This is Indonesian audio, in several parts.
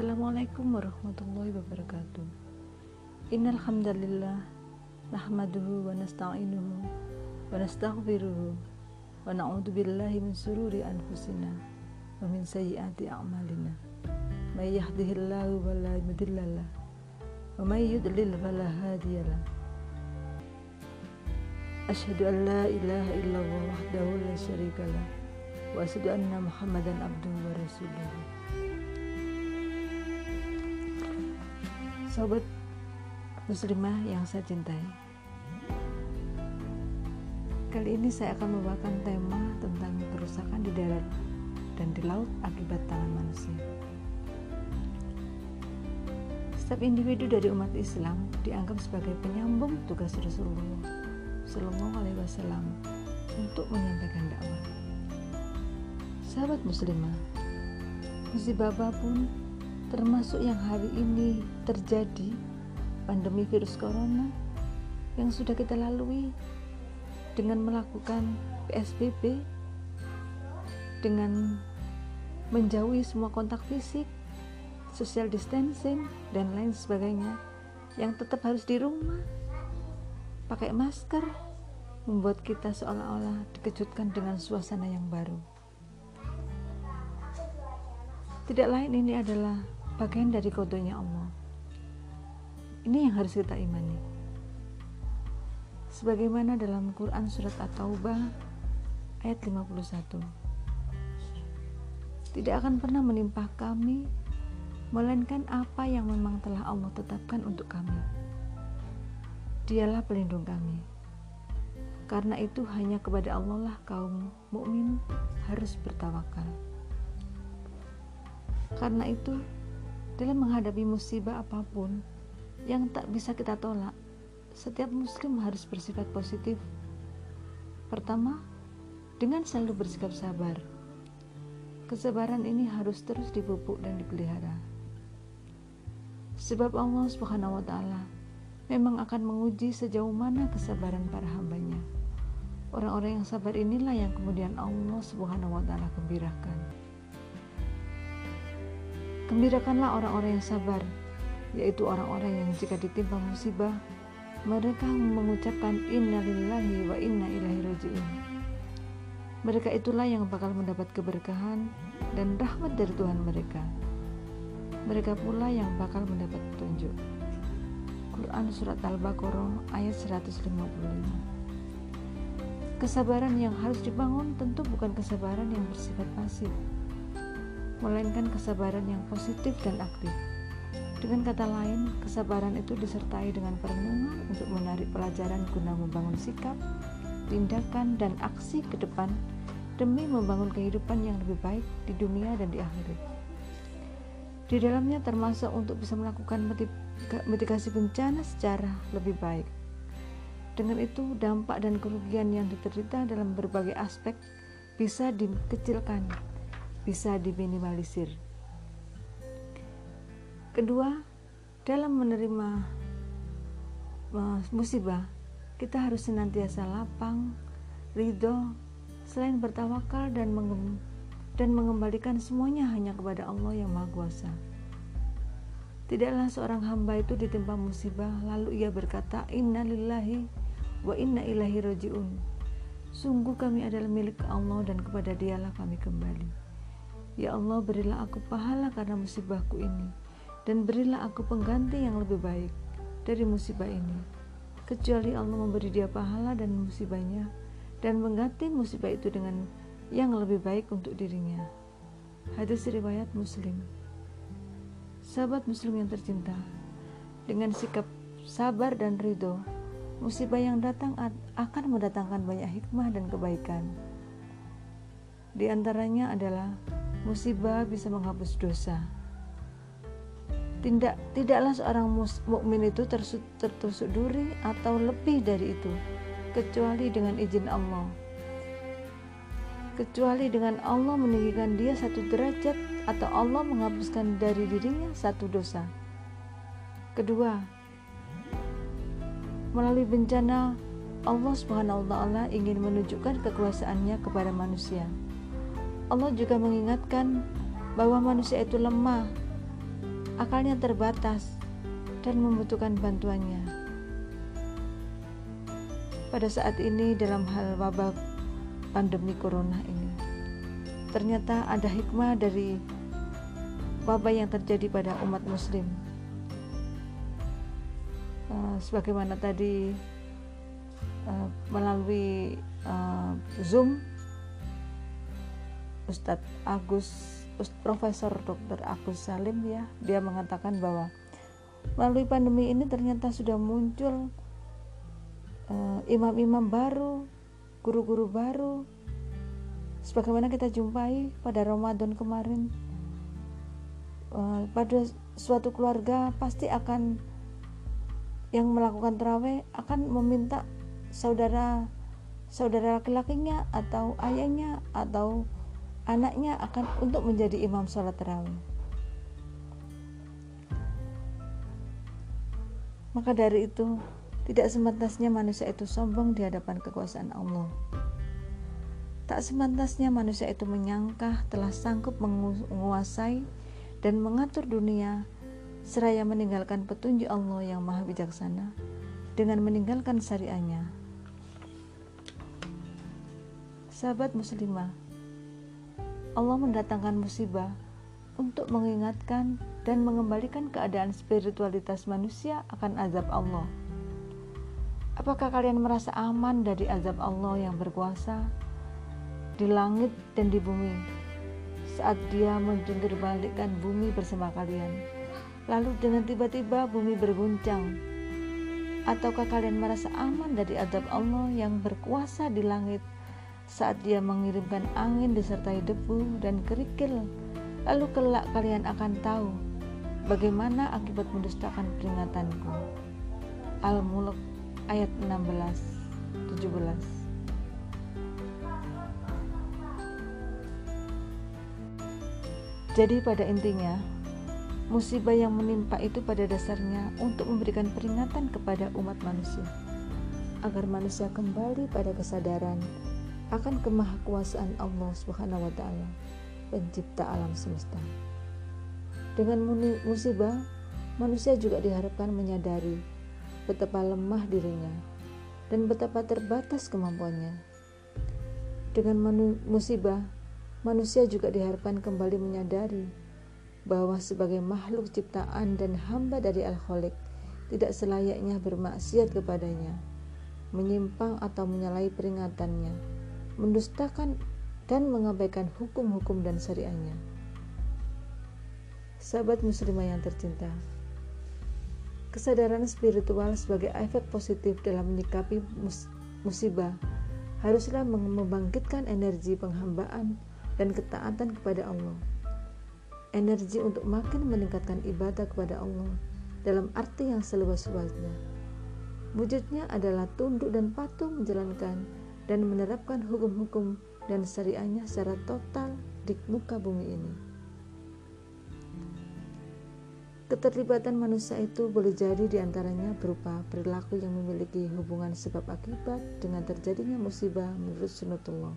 Assalamualaikum warahmatullahi wabarakatuh. Innal hamdalillah nahmaduhu wa nasta'inuhu wa nastaghfiruhu wa na'udzu min sururi anfusina wa min sayyiati a'malina. May yahdihillahu fala mudhillalah wa may yudlil fala hadiyalah. Asyhadu an la ilaha illallah wahdahu la syarikalah wa asyhadu anna Muhammadan abduhu wa rasuluhu. Sobat muslimah yang saya cintai Kali ini saya akan membawakan tema tentang kerusakan di darat dan di laut akibat tangan manusia Setiap individu dari umat Islam dianggap sebagai penyambung tugas Rasulullah Sallallahu Alaihi Wasallam untuk menyampaikan dakwah. Sahabat muslimah, musibah apa pun termasuk yang hari ini terjadi pandemi virus corona yang sudah kita lalui dengan melakukan PSBB dengan menjauhi semua kontak fisik, social distancing dan lain sebagainya yang tetap harus di rumah pakai masker membuat kita seolah-olah dikejutkan dengan suasana yang baru. Tidak lain ini adalah bagian dari kodenya Allah. Ini yang harus kita imani. Sebagaimana dalam Quran surat At-Taubah ayat 51. Tidak akan pernah menimpa kami melainkan apa yang memang telah Allah tetapkan untuk kami. Dialah pelindung kami. Karena itu hanya kepada Allah lah kaum mukmin harus bertawakal. Karena itu dalam menghadapi musibah apa pun yang tak bisa kita tolak, setiap muslim harus bersifat positif. Pertama, dengan selalu bersikap sabar. Kesabaran ini harus terus dipupuk dan dipelihara. Sebab Allah Subhanahu wa taala memang akan menguji sejauh mana kesabaran para hambanya. Orang-orang yang sabar inilah yang kemudian Allah Subhanahu wa taala gembirakan. Gembirakanlah orang-orang yang sabar, yaitu orang-orang yang jika ditimpa musibah, mereka mengucapkan innalillahi wa inna ilaihi raji'un. Mereka itulah yang bakal mendapat keberkahan dan rahmat dari Tuhan mereka. Mereka pula yang bakal mendapat petunjuk. Quran Surat Al-Baqarah ayat 155 Kesabaran yang harus dibangun tentu bukan kesabaran yang bersifat pasif, melainkan kesabaran yang positif dan aktif. Dengan kata lain, kesabaran itu disertai dengan perenungan untuk menarik pelajaran guna membangun sikap, tindakan, dan aksi ke depan demi membangun kehidupan yang lebih baik di dunia dan di akhirat. Di dalamnya termasuk untuk bisa melakukan mitigasi bencana secara lebih baik. Dengan itu, dampak dan kerugian yang diterita dalam berbagai aspek bisa dikecilkan bisa diminimalisir. Kedua, dalam menerima musibah, kita harus senantiasa lapang, ridho, selain bertawakal dan dan mengembalikan semuanya hanya kepada Allah yang Maha Kuasa. Tidaklah seorang hamba itu ditimpa musibah lalu ia berkata inna lillahi wa inna ilahi rojiun. Sungguh kami adalah milik Allah dan kepada dialah kami kembali. Ya Allah berilah aku pahala karena musibahku ini. Dan berilah aku pengganti yang lebih baik dari musibah ini. Kecuali Allah memberi dia pahala dan musibahnya dan mengganti musibah itu dengan yang lebih baik untuk dirinya. Hadis riwayat muslim. Sahabat muslim yang tercinta dengan sikap sabar dan ridho musibah yang datang akan mendatangkan banyak hikmah dan kebaikan. Di antaranya adalah musibah bisa menghapus dosa. Tidak, tidaklah seorang mukmin itu tertusuk duri atau lebih dari itu, kecuali dengan izin Allah. Kecuali dengan Allah meninggikan dia satu derajat atau Allah menghapuskan dari dirinya satu dosa. Kedua, melalui bencana Allah Subhanahu wa taala ingin menunjukkan kekuasaannya kepada manusia. Allah juga mengingatkan bahwa manusia itu lemah akalnya terbatas dan membutuhkan bantuannya. Pada saat ini dalam hal wabah pandemi corona ini, ternyata ada hikmah dari wabah yang terjadi pada umat muslim. Uh, sebagaimana tadi uh, melalui uh, Zoom Ustadz Agus Ust, Profesor Dr. Agus Salim ya dia mengatakan bahwa melalui pandemi ini ternyata sudah muncul uh, imam-imam baru guru-guru baru sebagaimana kita jumpai pada Ramadan kemarin uh, pada suatu keluarga pasti akan yang melakukan terawih akan meminta saudara saudara laki-lakinya atau ayahnya atau anaknya akan untuk menjadi imam sholat terawih. Maka dari itu, tidak semantasnya manusia itu sombong di hadapan kekuasaan Allah. Tak semantasnya manusia itu menyangka telah sanggup menguasai dan mengatur dunia seraya meninggalkan petunjuk Allah yang maha bijaksana dengan meninggalkan syariahnya. Sahabat muslimah, Allah mendatangkan musibah untuk mengingatkan dan mengembalikan keadaan spiritualitas manusia akan azab Allah. Apakah kalian merasa aman dari azab Allah yang berkuasa di langit dan di bumi saat dia menjungkir balikkan bumi bersama kalian? Lalu dengan tiba-tiba bumi berguncang. Ataukah kalian merasa aman dari azab Allah yang berkuasa di langit saat dia mengirimkan angin disertai debu dan kerikil. Lalu kelak kalian akan tahu bagaimana akibat mendustakan peringatanku. Al-Mulk ayat 16 17 Jadi pada intinya, musibah yang menimpa itu pada dasarnya untuk memberikan peringatan kepada umat manusia agar manusia kembali pada kesadaran akan kemahakuasaan Allah Subhanahu wa taala, pencipta alam semesta. Dengan musibah, manusia juga diharapkan menyadari betapa lemah dirinya dan betapa terbatas kemampuannya. Dengan musibah, manusia juga diharapkan kembali menyadari bahwa sebagai makhluk ciptaan dan hamba dari Al-Khaliq tidak selayaknya bermaksiat kepadanya, menyimpang atau menyalahi peringatannya, mendustakan dan mengabaikan hukum-hukum dan syariahnya. Sahabat muslimah yang tercinta, kesadaran spiritual sebagai efek positif dalam menyikapi musibah haruslah membangkitkan energi penghambaan dan ketaatan kepada Allah. Energi untuk makin meningkatkan ibadah kepada Allah dalam arti yang seluas-luasnya. Wujudnya adalah tunduk dan patuh menjalankan dan menerapkan hukum-hukum dan syariahnya secara total di muka bumi ini. Keterlibatan manusia itu boleh jadi di antaranya berupa perilaku yang memiliki hubungan sebab akibat dengan terjadinya musibah menurut sunatullah.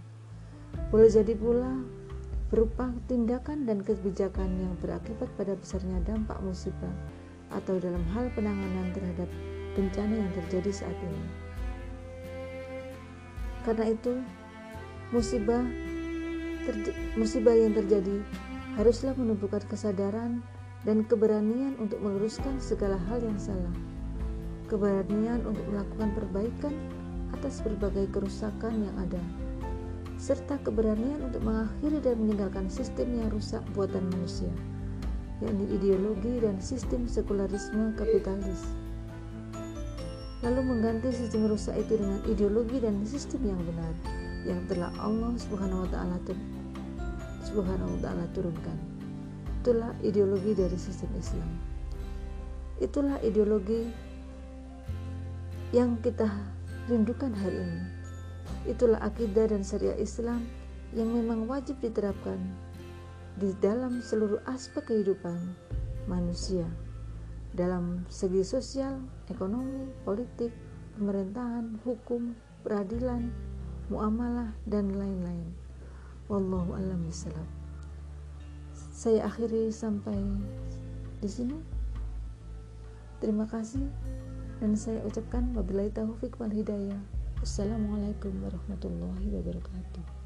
Boleh jadi pula berupa tindakan dan kebijakan yang berakibat pada besarnya dampak musibah atau dalam hal penanganan terhadap bencana yang terjadi saat ini. Karena itu, musibah musibah yang terjadi haruslah menumbuhkan kesadaran dan keberanian untuk meluruskan segala hal yang salah. Keberanian untuk melakukan perbaikan atas berbagai kerusakan yang ada. Serta keberanian untuk mengakhiri dan meninggalkan sistem yang rusak buatan manusia, yakni ideologi dan sistem sekularisme kapitalis lalu mengganti sistem rusak itu dengan ideologi dan sistem yang benar yang telah Allah Subhanahu wa taala Subhanahu wa turunkan. Itulah ideologi dari sistem Islam. Itulah ideologi yang kita rindukan hari ini. Itulah akidah dan syariat Islam yang memang wajib diterapkan di dalam seluruh aspek kehidupan manusia dalam segi sosial, ekonomi, politik, pemerintahan, hukum, peradilan, muamalah, dan lain-lain. Wallahu a'lam bishawab. Saya akhiri sampai di sini terima kasih dan saya ucapkan wabillahi taufik wal hidayah Assalamualaikum warahmatullahi wabarakatuh